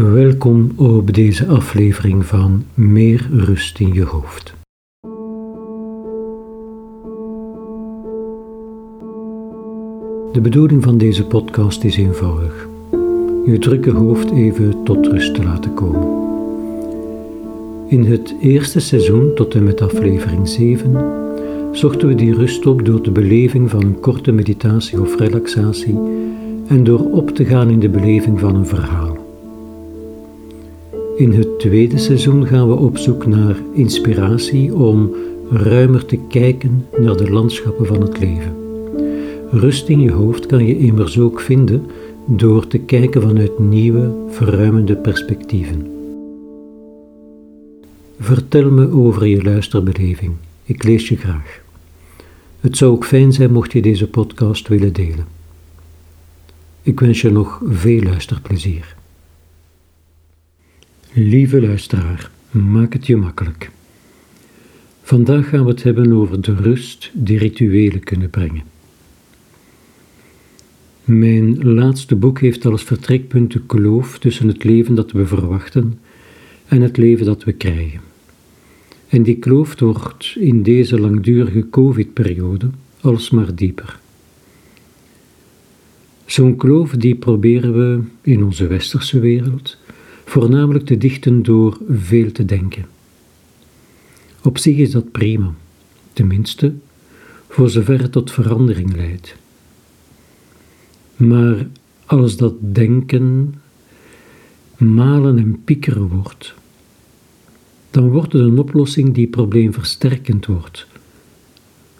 Welkom op deze aflevering van Meer rust in je hoofd. De bedoeling van deze podcast is eenvoudig: je drukke hoofd even tot rust te laten komen. In het eerste seizoen tot en met aflevering 7 zochten we die rust op door de beleving van een korte meditatie of relaxatie en door op te gaan in de beleving van een verhaal. In het tweede seizoen gaan we op zoek naar inspiratie om ruimer te kijken naar de landschappen van het leven. Rust in je hoofd kan je immers ook vinden door te kijken vanuit nieuwe, verruimende perspectieven. Vertel me over je luisterbeleving. Ik lees je graag. Het zou ook fijn zijn mocht je deze podcast willen delen. Ik wens je nog veel luisterplezier. Lieve luisteraar, maak het je makkelijk. Vandaag gaan we het hebben over de rust die rituelen kunnen brengen. Mijn laatste boek heeft als vertrekpunt de kloof tussen het leven dat we verwachten en het leven dat we krijgen. En die kloof wordt in deze langdurige COVID-periode alsmaar dieper. Zo'n kloof die proberen we in onze westerse wereld voornamelijk te dichten door veel te denken. Op zich is dat prima, tenminste voor zover het tot verandering leidt. Maar als dat denken malen en piekeren wordt, dan wordt het een oplossing die probleemversterkend wordt.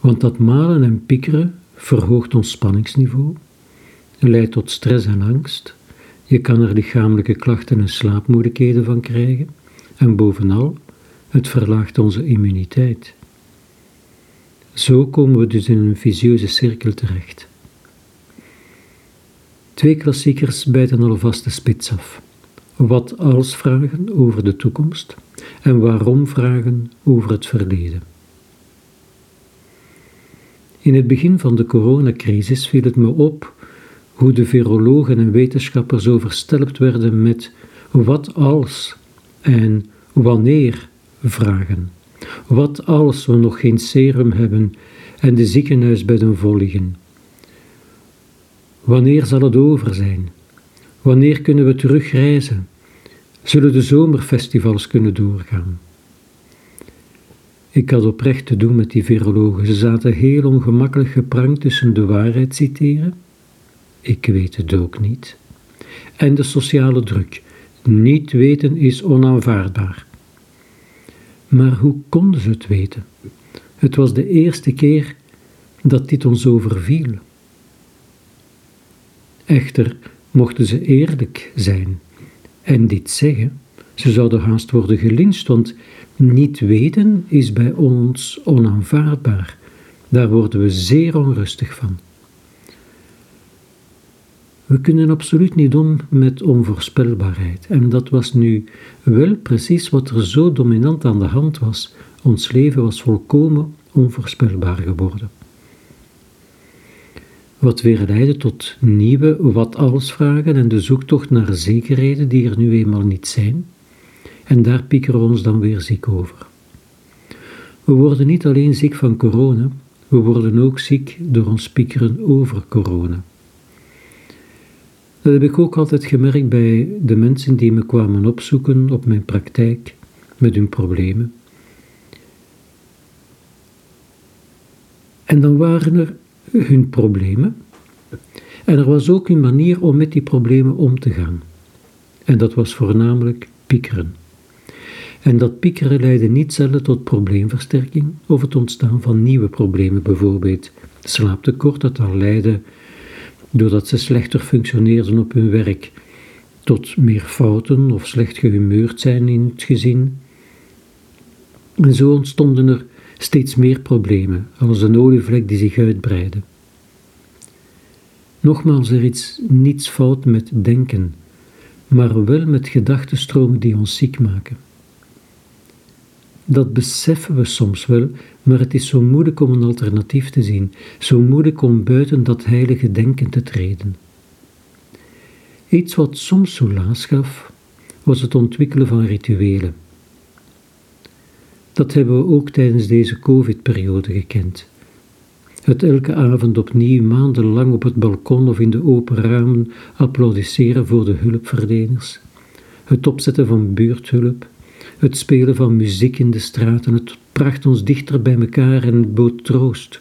Want dat malen en piekeren verhoogt ons spanningsniveau, leidt tot stress en angst je kan er lichamelijke klachten en slaapmoeilijkheden van krijgen. En bovenal, het verlaagt onze immuniteit. Zo komen we dus in een visieuze cirkel terecht. Twee klassiekers bijten alvast de spits af. Wat als vragen over de toekomst en waarom vragen over het verleden. In het begin van de coronacrisis viel het me op hoe de virologen en wetenschappers zo versterkt werden met wat als en wanneer vragen. Wat als we nog geen serum hebben en de ziekenhuisbedden vol liggen? Wanneer zal het over zijn? Wanneer kunnen we terugreizen? Zullen de zomerfestivals kunnen doorgaan? Ik had oprecht te doen met die virologen. Ze zaten heel ongemakkelijk geprangt tussen de waarheid citeren ik weet het ook niet. En de sociale druk. Niet weten is onaanvaardbaar. Maar hoe konden ze het weten? Het was de eerste keer dat dit ons overviel. Echter mochten ze eerlijk zijn en dit zeggen, ze zouden haast worden gelinst, want niet weten is bij ons onaanvaardbaar. Daar worden we zeer onrustig van. We kunnen absoluut niet om met onvoorspelbaarheid. En dat was nu wel precies wat er zo dominant aan de hand was. Ons leven was volkomen onvoorspelbaar geworden. Wat weer leidde tot nieuwe wat-alles-vragen en de zoektocht naar zekerheden die er nu eenmaal niet zijn. En daar piekeren we ons dan weer ziek over. We worden niet alleen ziek van corona, we worden ook ziek door ons piekeren over corona. Dat heb ik ook altijd gemerkt bij de mensen die me kwamen opzoeken op mijn praktijk met hun problemen. En dan waren er hun problemen. En er was ook een manier om met die problemen om te gaan. En dat was voornamelijk piekeren. En dat piekeren leidde niet zelden tot probleemversterking of het ontstaan van nieuwe problemen, bijvoorbeeld slaaptekort, dat dan leidde doordat ze slechter functioneerden op hun werk, tot meer fouten of slecht gehumeurd zijn in het gezin. En zo ontstonden er steeds meer problemen, als een olievlek die zich uitbreidde. Nogmaals, er is niets fout met denken, maar wel met gedachtenstromen die ons ziek maken. Dat beseffen we soms wel, maar het is zo moeilijk om een alternatief te zien, zo moeilijk om buiten dat heilige denken te treden. Iets wat soms soelaas gaf, was het ontwikkelen van rituelen. Dat hebben we ook tijdens deze COVID-periode gekend. Het elke avond opnieuw maandenlang op het balkon of in de open ramen applaudisseren voor de hulpverleners. Het opzetten van buurthulp. Het spelen van muziek in de straten. Het bracht ons dichter bij elkaar en bood troost.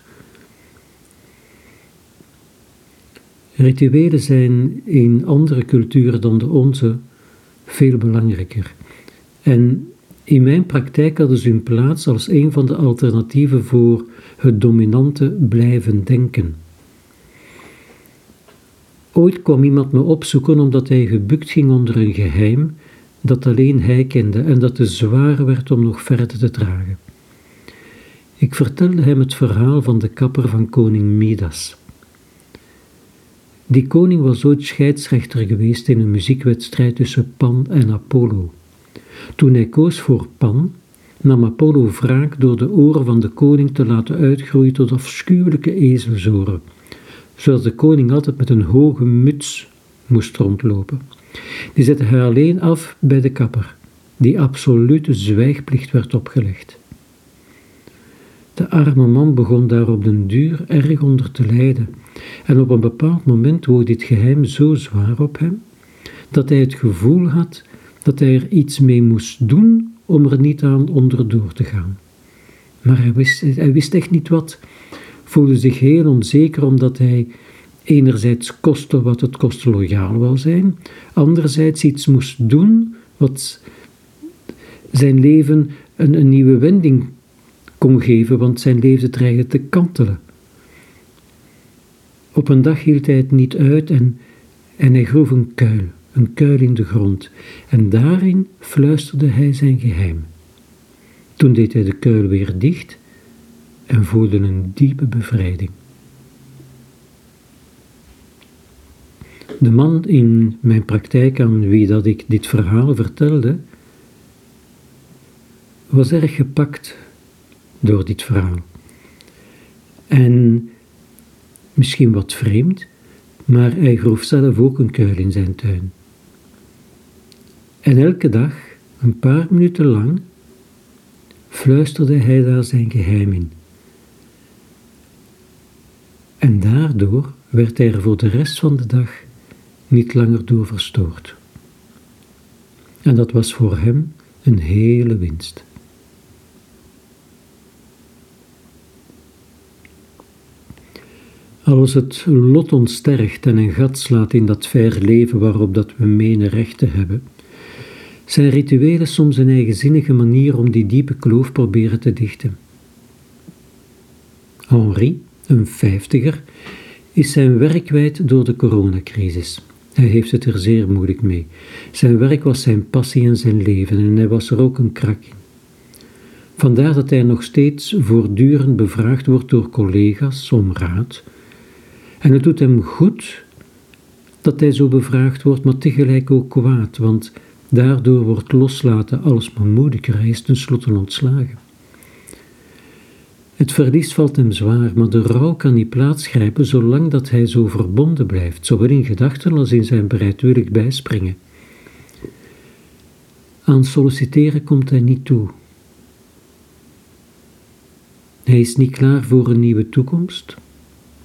Rituelen zijn in andere culturen dan de onze veel belangrijker. En in mijn praktijk hadden ze hun plaats als een van de alternatieven voor het dominante blijven denken. Ooit kwam iemand me opzoeken omdat hij gebukt ging onder een geheim dat alleen hij kende en dat te zwaar werd om nog verder te dragen. Ik vertelde hem het verhaal van de kapper van koning Midas. Die koning was ooit scheidsrechter geweest in een muziekwedstrijd tussen Pan en Apollo. Toen hij koos voor Pan, nam Apollo wraak door de oren van de koning te laten uitgroeien tot afschuwelijke ezelzoren, zodat de koning altijd met een hoge muts moest rondlopen. Die zette hij alleen af bij de kapper, die absolute zwijgplicht werd opgelegd. De arme man begon daar op den duur erg onder te lijden, en op een bepaald moment woog dit geheim zo zwaar op hem, dat hij het gevoel had dat hij er iets mee moest doen om er niet aan onderdoor te gaan. Maar hij wist, hij wist echt niet wat, voelde zich heel onzeker omdat hij enerzijds kostte wat het koste loyaal wou zijn, anderzijds iets moest doen wat zijn leven een, een nieuwe wending kon geven, want zijn leven dreigde te kantelen. Op een dag hield hij het niet uit en, en hij groef een kuil een kuil in de grond, en daarin fluisterde hij zijn geheim. Toen deed hij de kuil weer dicht en voelde een diepe bevrijding. De man in mijn praktijk aan wie dat ik dit verhaal vertelde, was erg gepakt door dit verhaal. En misschien wat vreemd, maar hij groef zelf ook een kuil in zijn tuin. En elke dag, een paar minuten lang, fluisterde hij daar zijn geheim in. En daardoor werd hij er voor de rest van de dag niet langer door verstoord. En dat was voor hem een hele winst. Als het lot ons en een gat slaat in dat ver leven waarop dat we menen recht te hebben, zijn rituelen soms een eigenzinnige manier om die diepe kloof proberen te dichten. Henri, een vijftiger, is zijn werk kwijt door de coronacrisis. Hij heeft het er zeer moeilijk mee. Zijn werk was zijn passie en zijn leven en hij was er ook een krak in. Vandaar dat hij nog steeds voortdurend bevraagd wordt door collega's om raad. En het doet hem goed dat hij zo bevraagd wordt, maar tegelijk ook kwaad, want Daardoor wordt loslaten alsmaar moeilijker, hij is tenslotte ontslagen. Het verlies valt hem zwaar, maar de rouw kan niet plaatsgrijpen zolang dat hij zo verbonden blijft, zowel in gedachten als in zijn bereidwillig bijspringen. Aan solliciteren komt hij niet toe. Hij is niet klaar voor een nieuwe toekomst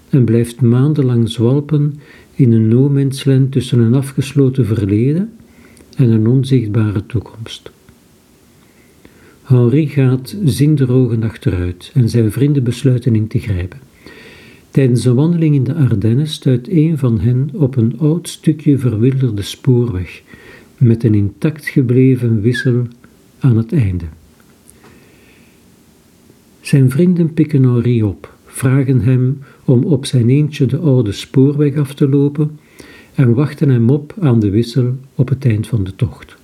en blijft maandenlang zwalpen in een no tussen een afgesloten verleden en een onzichtbare toekomst. Henri gaat zinderogen achteruit en zijn vrienden besluiten in te grijpen. Tijdens een wandeling in de Ardennen stuit een van hen op een oud stukje verwilderde spoorweg met een intact gebleven wissel aan het einde. Zijn vrienden pikken Henri op, vragen hem om op zijn eentje de oude spoorweg af te lopen en wachten hem op aan de wissel op het eind van de tocht.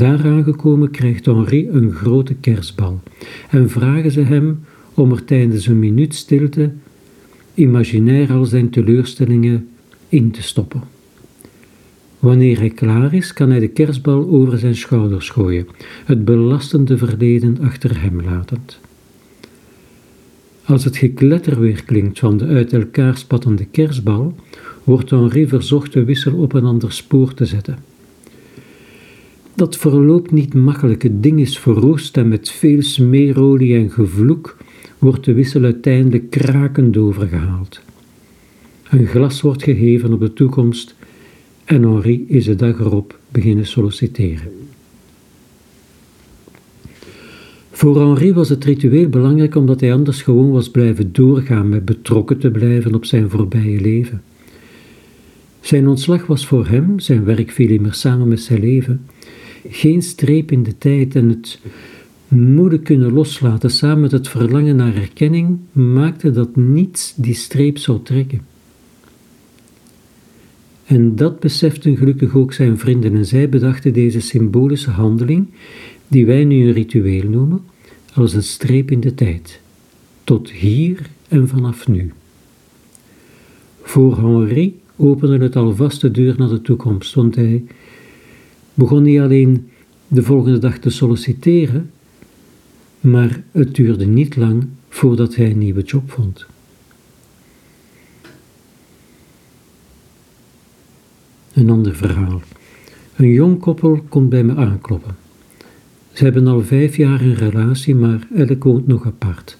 Daar aangekomen krijgt Henri een grote kerstbal en vragen ze hem om er tijdens een minuut stilte imaginair al zijn teleurstellingen in te stoppen. Wanneer hij klaar is, kan hij de kerstbal over zijn schouders gooien, het belastende verleden achter hem latend. Als het gekletter weer klinkt van de uit elkaar spattende kerstbal, wordt Henri verzocht de wissel op een ander spoor te zetten. Dat verloopt niet makkelijk. Het ding is verroost en met veel smeerolie en gevloek wordt de wissel uiteindelijk krakend overgehaald. Een glas wordt gegeven op de toekomst en Henri is de dag erop beginnen solliciteren. Voor Henri was het ritueel belangrijk omdat hij anders gewoon was blijven doorgaan met betrokken te blijven op zijn voorbije leven. Zijn ontslag was voor hem, zijn werk viel immer samen met zijn leven, geen streep in de tijd en het moedig kunnen loslaten samen met het verlangen naar erkenning maakte dat niets die streep zou trekken. En dat beseften gelukkig ook zijn vrienden en zij bedachten deze symbolische handeling, die wij nu een ritueel noemen, als een streep in de tijd, tot hier en vanaf nu. Voor Henri opende het alvast de deur naar de toekomst, want hij begon niet alleen de volgende dag te solliciteren, maar het duurde niet lang voordat hij een nieuwe job vond. Een ander verhaal. Een jong koppel komt bij me aankloppen. Ze hebben al vijf jaar een relatie, maar elk woont nog apart.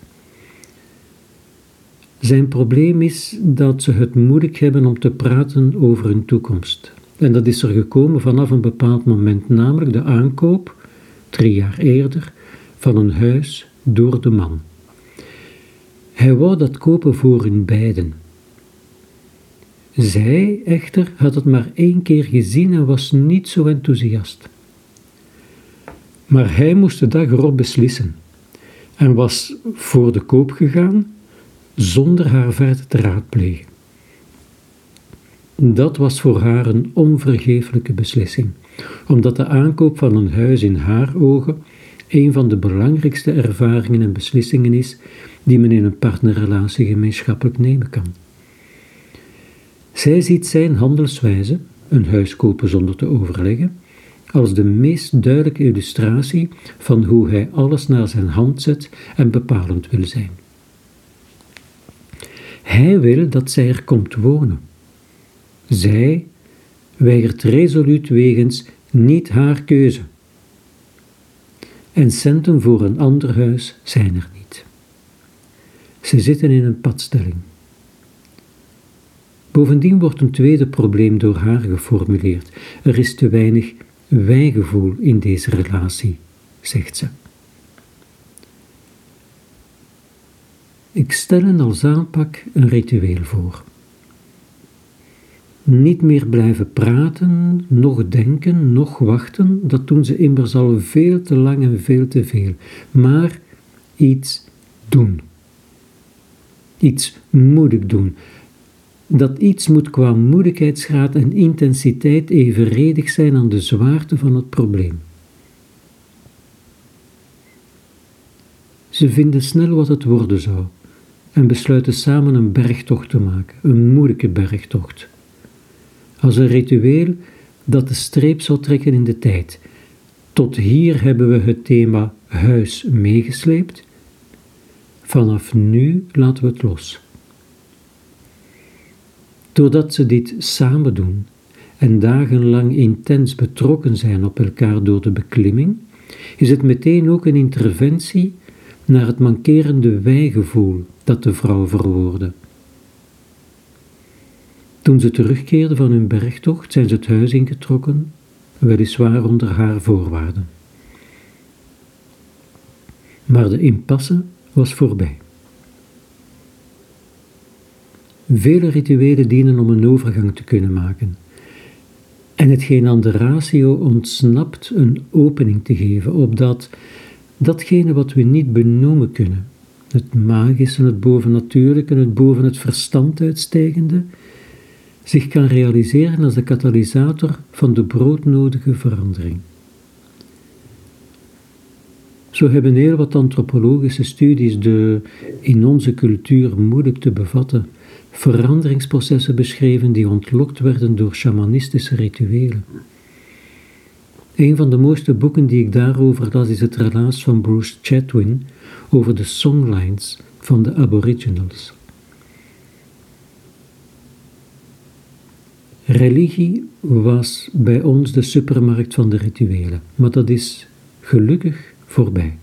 Zijn probleem is dat ze het moeilijk hebben om te praten over hun toekomst. En dat is er gekomen vanaf een bepaald moment, namelijk de aankoop, drie jaar eerder, van een huis door de man. Hij wou dat kopen voor hun beiden. Zij echter had het maar één keer gezien en was niet zo enthousiast. Maar hij moest de dag erop beslissen en was voor de koop gegaan zonder haar verder te raadplegen. Dat was voor haar een onvergeeflijke beslissing, omdat de aankoop van een huis in haar ogen een van de belangrijkste ervaringen en beslissingen is die men in een partnerrelatie gemeenschappelijk nemen kan. Zij ziet zijn handelswijze, een huis kopen zonder te overleggen, als de meest duidelijke illustratie van hoe hij alles naar zijn hand zet en bepalend wil zijn. Hij wil dat zij er komt wonen. Zij weigert resoluut wegens niet haar keuze. En centen voor een ander huis zijn er niet. Ze zitten in een padstelling. Bovendien wordt een tweede probleem door haar geformuleerd. Er is te weinig wijgevoel in deze relatie, zegt ze. Ik stel hen als aanpak een ritueel voor. Niet meer blijven praten, nog denken, nog wachten, dat doen ze immers al veel te lang en veel te veel. Maar iets doen. Iets moedig doen. Dat iets moet qua moedigheidsgraad en intensiteit evenredig zijn aan de zwaarte van het probleem. Ze vinden snel wat het worden zou en besluiten samen een bergtocht te maken, een moeilijke bergtocht. Als een ritueel dat de streep zal trekken in de tijd. Tot hier hebben we het thema huis meegesleept. Vanaf nu laten we het los. Doordat ze dit samen doen en dagenlang intens betrokken zijn op elkaar door de beklimming, is het meteen ook een interventie naar het mankerende wijgevoel dat de vrouw verwoordde. Toen ze terugkeerden van hun bergtocht, zijn ze het huis ingetrokken, weliswaar onder haar voorwaarden. Maar de impasse was voorbij. Vele rituelen dienen om een overgang te kunnen maken. En hetgeen aan de ratio ontsnapt een opening te geven, opdat datgene wat we niet benoemen kunnen, het magische, het bovennatuurlijke, het boven het verstand uitstijgende, zich kan realiseren als de katalysator van de broodnodige verandering. Zo hebben heel wat antropologische studies de in onze cultuur moeilijk te bevatten veranderingsprocessen beschreven die ontlokt werden door shamanistische rituelen. Een van de mooiste boeken die ik daarover las is het relaas van Bruce Chatwin over de songlines van de Aboriginals. Religie was bij ons de supermarkt van de rituelen, maar dat is gelukkig voorbij.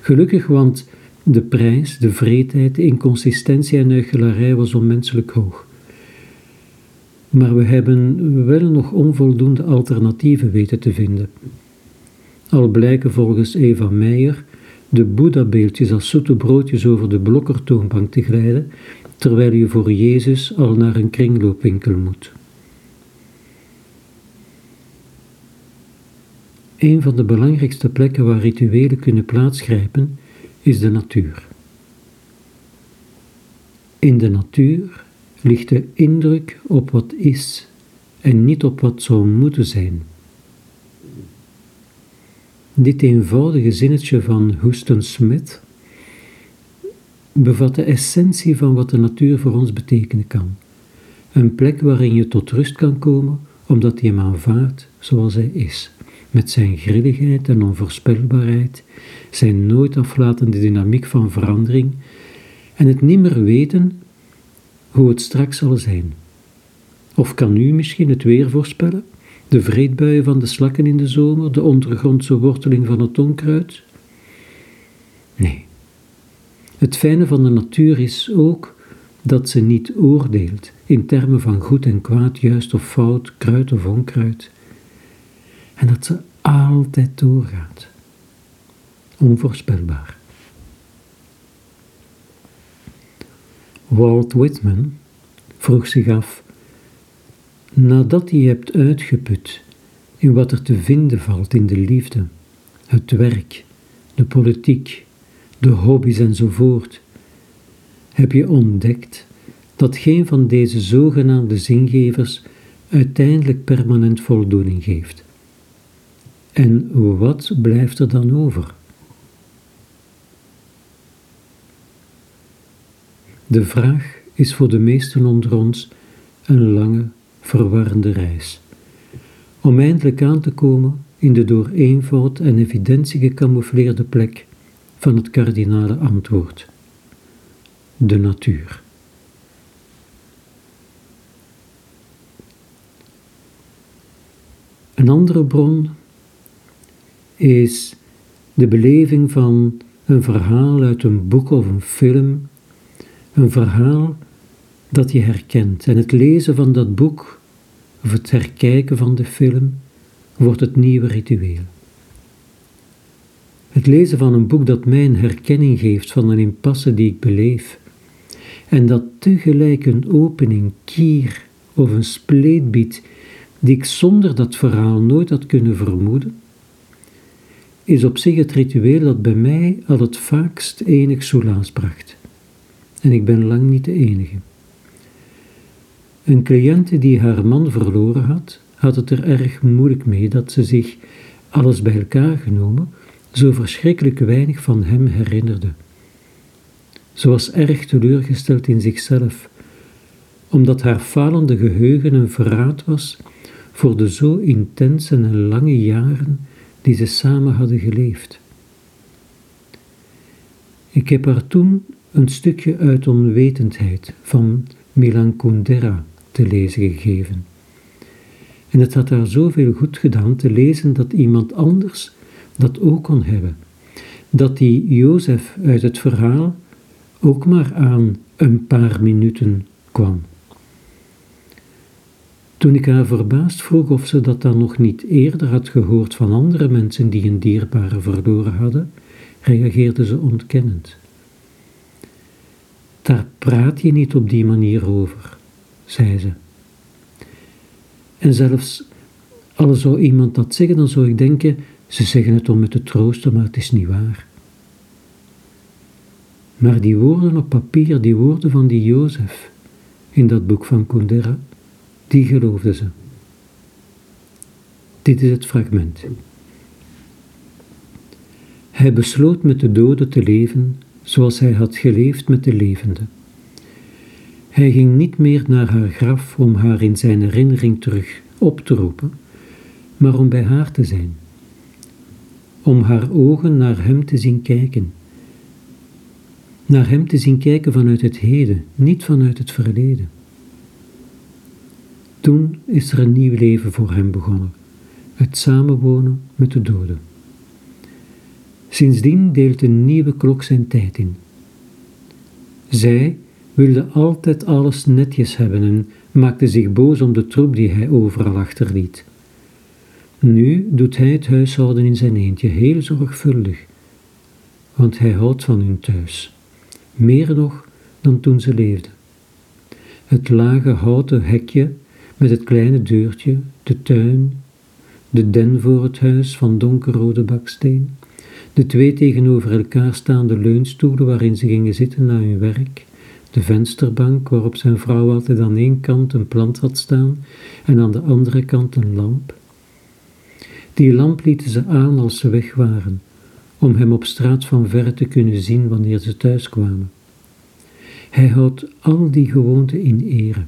Gelukkig, want de prijs, de vreedheid, de inconsistentie en huichelarij was onmenselijk hoog. Maar we hebben wel nog onvoldoende alternatieven weten te vinden. Al blijken volgens Eva Meijer de Boeddha-beeldjes als zoete broodjes over de blokkertoonbank te glijden, terwijl je voor Jezus al naar een kringloopwinkel moet. Een van de belangrijkste plekken waar rituelen kunnen plaatsgrijpen is de natuur. In de natuur ligt de indruk op wat is en niet op wat zou moeten zijn. Dit eenvoudige zinnetje van Houston Smith bevat de essentie van wat de natuur voor ons betekenen kan. Een plek waarin je tot rust kan komen, omdat je hem aanvaardt zoals hij is, met zijn grilligheid en onvoorspelbaarheid, zijn nooit aflatende dynamiek van verandering en het nimmer weten hoe het straks zal zijn. Of kan u misschien het weer voorspellen? De vreedbuien van de slakken in de zomer, de ondergrondse worteling van het onkruid? Nee. Het fijne van de natuur is ook dat ze niet oordeelt in termen van goed en kwaad, juist of fout, kruid of onkruid. En dat ze altijd doorgaat. Onvoorspelbaar. Walt Whitman vroeg zich af, nadat je hebt uitgeput in wat er te vinden valt in de liefde, het werk, de politiek, de hobby's enzovoort, heb je ontdekt dat geen van deze zogenaamde zingevers uiteindelijk permanent voldoening geeft. En wat blijft er dan over? De vraag is voor de meesten onder ons een lange, verwarrende reis. Om eindelijk aan te komen in de door eenvoud en evidentie gecamoufleerde plek van het kardinale antwoord: de natuur. Een andere bron is de beleving van een verhaal uit een boek of een film een verhaal dat je herkent. En het lezen van dat boek, of het herkijken van de film, wordt het nieuwe ritueel. Het lezen van een boek dat mij een herkenning geeft van een impasse die ik beleef, en dat tegelijk een opening, kier of een spleet biedt die ik zonder dat verhaal nooit had kunnen vermoeden, is op zich het ritueel dat bij mij al het vaakst enig soelaas bracht. En ik ben lang niet de enige. Een cliënte die haar man verloren had, had het er erg moeilijk mee dat ze zich, alles bij elkaar genomen, zo verschrikkelijk weinig van hem herinnerde. Ze was erg teleurgesteld in zichzelf, omdat haar falende geheugen een verraad was voor de zo intense en lange jaren die ze samen hadden geleefd. Ik heb haar toen een stukje uit onwetendheid van Milan Kundera te lezen gegeven. En het had haar zoveel goed gedaan te lezen dat iemand anders dat ook kon hebben. Dat die Jozef uit het verhaal ook maar aan een paar minuten kwam. Toen ik haar verbaasd vroeg of ze dat dan nog niet eerder had gehoord van andere mensen die een dierbare verloren hadden, reageerde ze ontkennend. Daar praat je niet op die manier over, zei ze. En zelfs al zou iemand dat zeggen, dan zou ik denken, ze zeggen het om me te troosten, maar het is niet waar. Maar die woorden op papier, die woorden van die Jozef in dat boek van Kundera, die geloofde ze. Dit is het fragment. Hij besloot met de doden te leven zoals hij had geleefd met de levende. Hij ging niet meer naar haar graf om haar in zijn herinnering terug op te roepen, maar om bij haar te zijn, om haar ogen naar hem te zien kijken, naar hem te zien kijken vanuit het heden, niet vanuit het verleden. Toen is er een nieuw leven voor hem begonnen, het samenwonen met de doden. Sindsdien deelt een nieuwe klok zijn tijd in. Zij wilde altijd alles netjes hebben en maakte zich boos om de troep die hij overal achterliet. Nu doet hij het huishouden in zijn eentje heel zorgvuldig, want hij houdt van hun thuis, meer nog dan toen ze leefden. Het lage houten hekje met het kleine deurtje, de tuin, de den voor het huis van donkerrode baksteen, de twee tegenover elkaar staande leunstoelen waarin ze gingen zitten na hun werk, de vensterbank waarop zijn vrouw altijd aan één kant een plant had staan en aan de andere kant een lamp. Die lamp lieten ze aan als ze weg waren, om hem op straat van verre te kunnen zien wanneer ze thuis kwamen. Hij houdt al die gewoonten in ere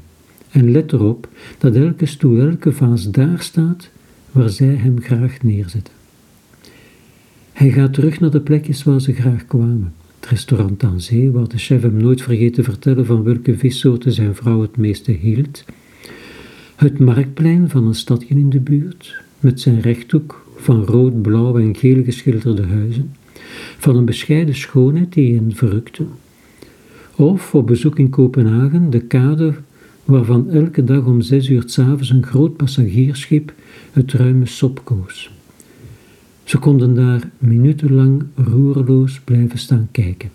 en let erop dat elke stoel, elke vaas daar staat waar zij hem graag neerzetten. Hij gaat terug naar de plekjes waar ze graag kwamen. Het restaurant aan zee, waar de chef hem nooit vergeet te vertellen van welke vissoorten zijn vrouw het meeste hield. Het marktplein van een stadje in de buurt, met zijn rechthoek van rood, blauw en geel geschilderde huizen, van een bescheiden schoonheid die hen verrukte. Of op bezoek in Kopenhagen, de kade waarvan elke dag om zes uur s'avonds een groot passagiersschip het ruime sop koos. Ze konden daar minutenlang roerloos blijven staan kijken.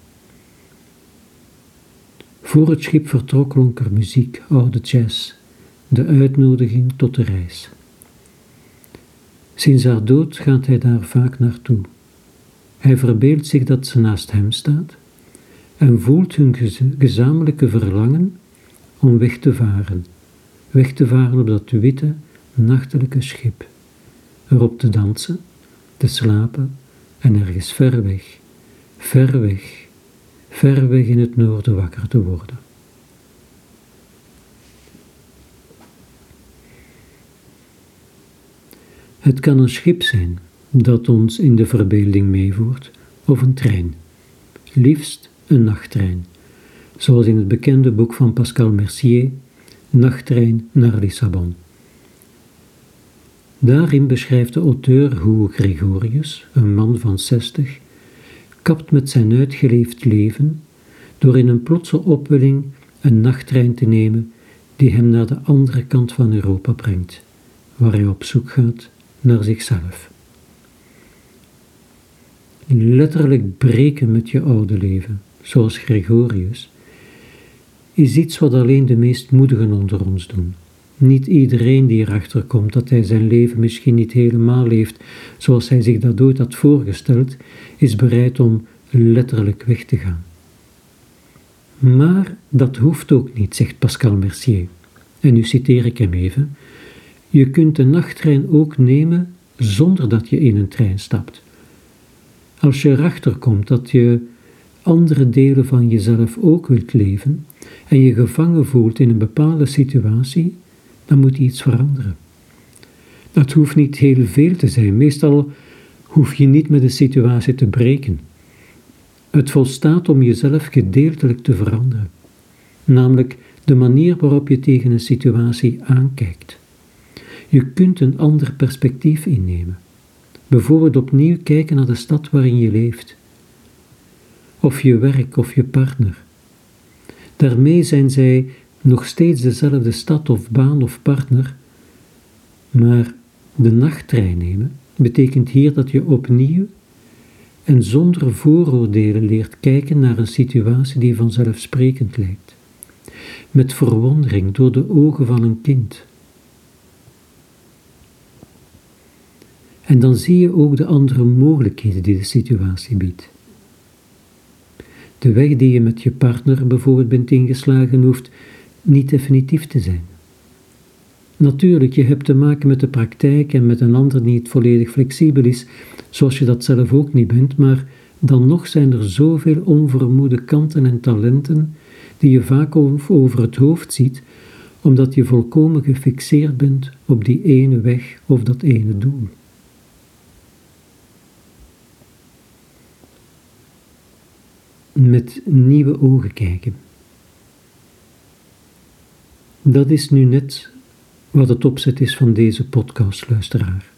Voor het schip vertrok klonk er muziek, oude jazz, de uitnodiging tot de reis. Sinds haar dood gaat hij daar vaak naartoe. Hij verbeeldt zich dat ze naast hem staat en voelt hun gezamenlijke verlangen om weg te varen, weg te varen op dat witte, nachtelijke schip, erop te dansen te slapen en ergens ver weg, ver weg, ver weg in het noorden wakker te worden. Het kan een schip zijn dat ons in de verbeelding meevoert, of een trein, liefst een nachttrein, zoals in het bekende boek van Pascal Mercier, Nachttrein naar Lissabon. Daarin beschrijft de auteur hoe Gregorius, een man van zestig, kapt met zijn uitgeleefd leven door in een plotse opwelling een nachttrein te nemen die hem naar de andere kant van Europa brengt, waar hij op zoek gaat naar zichzelf. Letterlijk breken met je oude leven, zoals Gregorius, is iets wat alleen de meest moedigen onder ons doen. Niet iedereen die erachter komt dat hij zijn leven misschien niet helemaal leeft zoals hij zich dat ooit had voorgesteld, is bereid om letterlijk weg te gaan. Maar dat hoeft ook niet, zegt Pascal Mercier. En nu citeer ik hem even. Je kunt de nachttrein ook nemen zonder dat je in een trein stapt. Als je erachter komt dat je andere delen van jezelf ook wilt leven en je gevangen voelt in een bepaalde situatie, dan moet iets veranderen. Dat hoeft niet heel veel te zijn. Meestal hoef je niet met de situatie te breken. Het volstaat om jezelf gedeeltelijk te veranderen, namelijk de manier waarop je tegen een situatie aankijkt. Je kunt een ander perspectief innemen. Bijvoorbeeld opnieuw kijken naar de stad waarin je leeft, of je werk of je partner. Daarmee zijn zij nog steeds dezelfde stad of baan of partner, maar de nachttrein nemen betekent hier dat je opnieuw en zonder vooroordelen leert kijken naar een situatie die vanzelfsprekend lijkt, met verwondering door de ogen van een kind. En dan zie je ook de andere mogelijkheden die de situatie biedt. De weg die je met je partner bijvoorbeeld bent ingeslagen hoeft niet definitief te zijn. Natuurlijk, je hebt te maken met de praktijk en met een ander die niet volledig flexibel is, zoals je dat zelf ook niet bent, maar dan nog zijn er zoveel onvermoede kanten en talenten die je vaak over het hoofd ziet, omdat je volkomen gefixeerd bent op die ene weg of dat ene doel. Met nieuwe ogen kijken. Dat is nu net wat het opzet is van deze podcastluisteraar.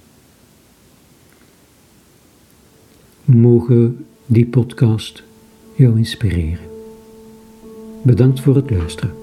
Mogen die podcast jou inspireren. Bedankt voor het luisteren.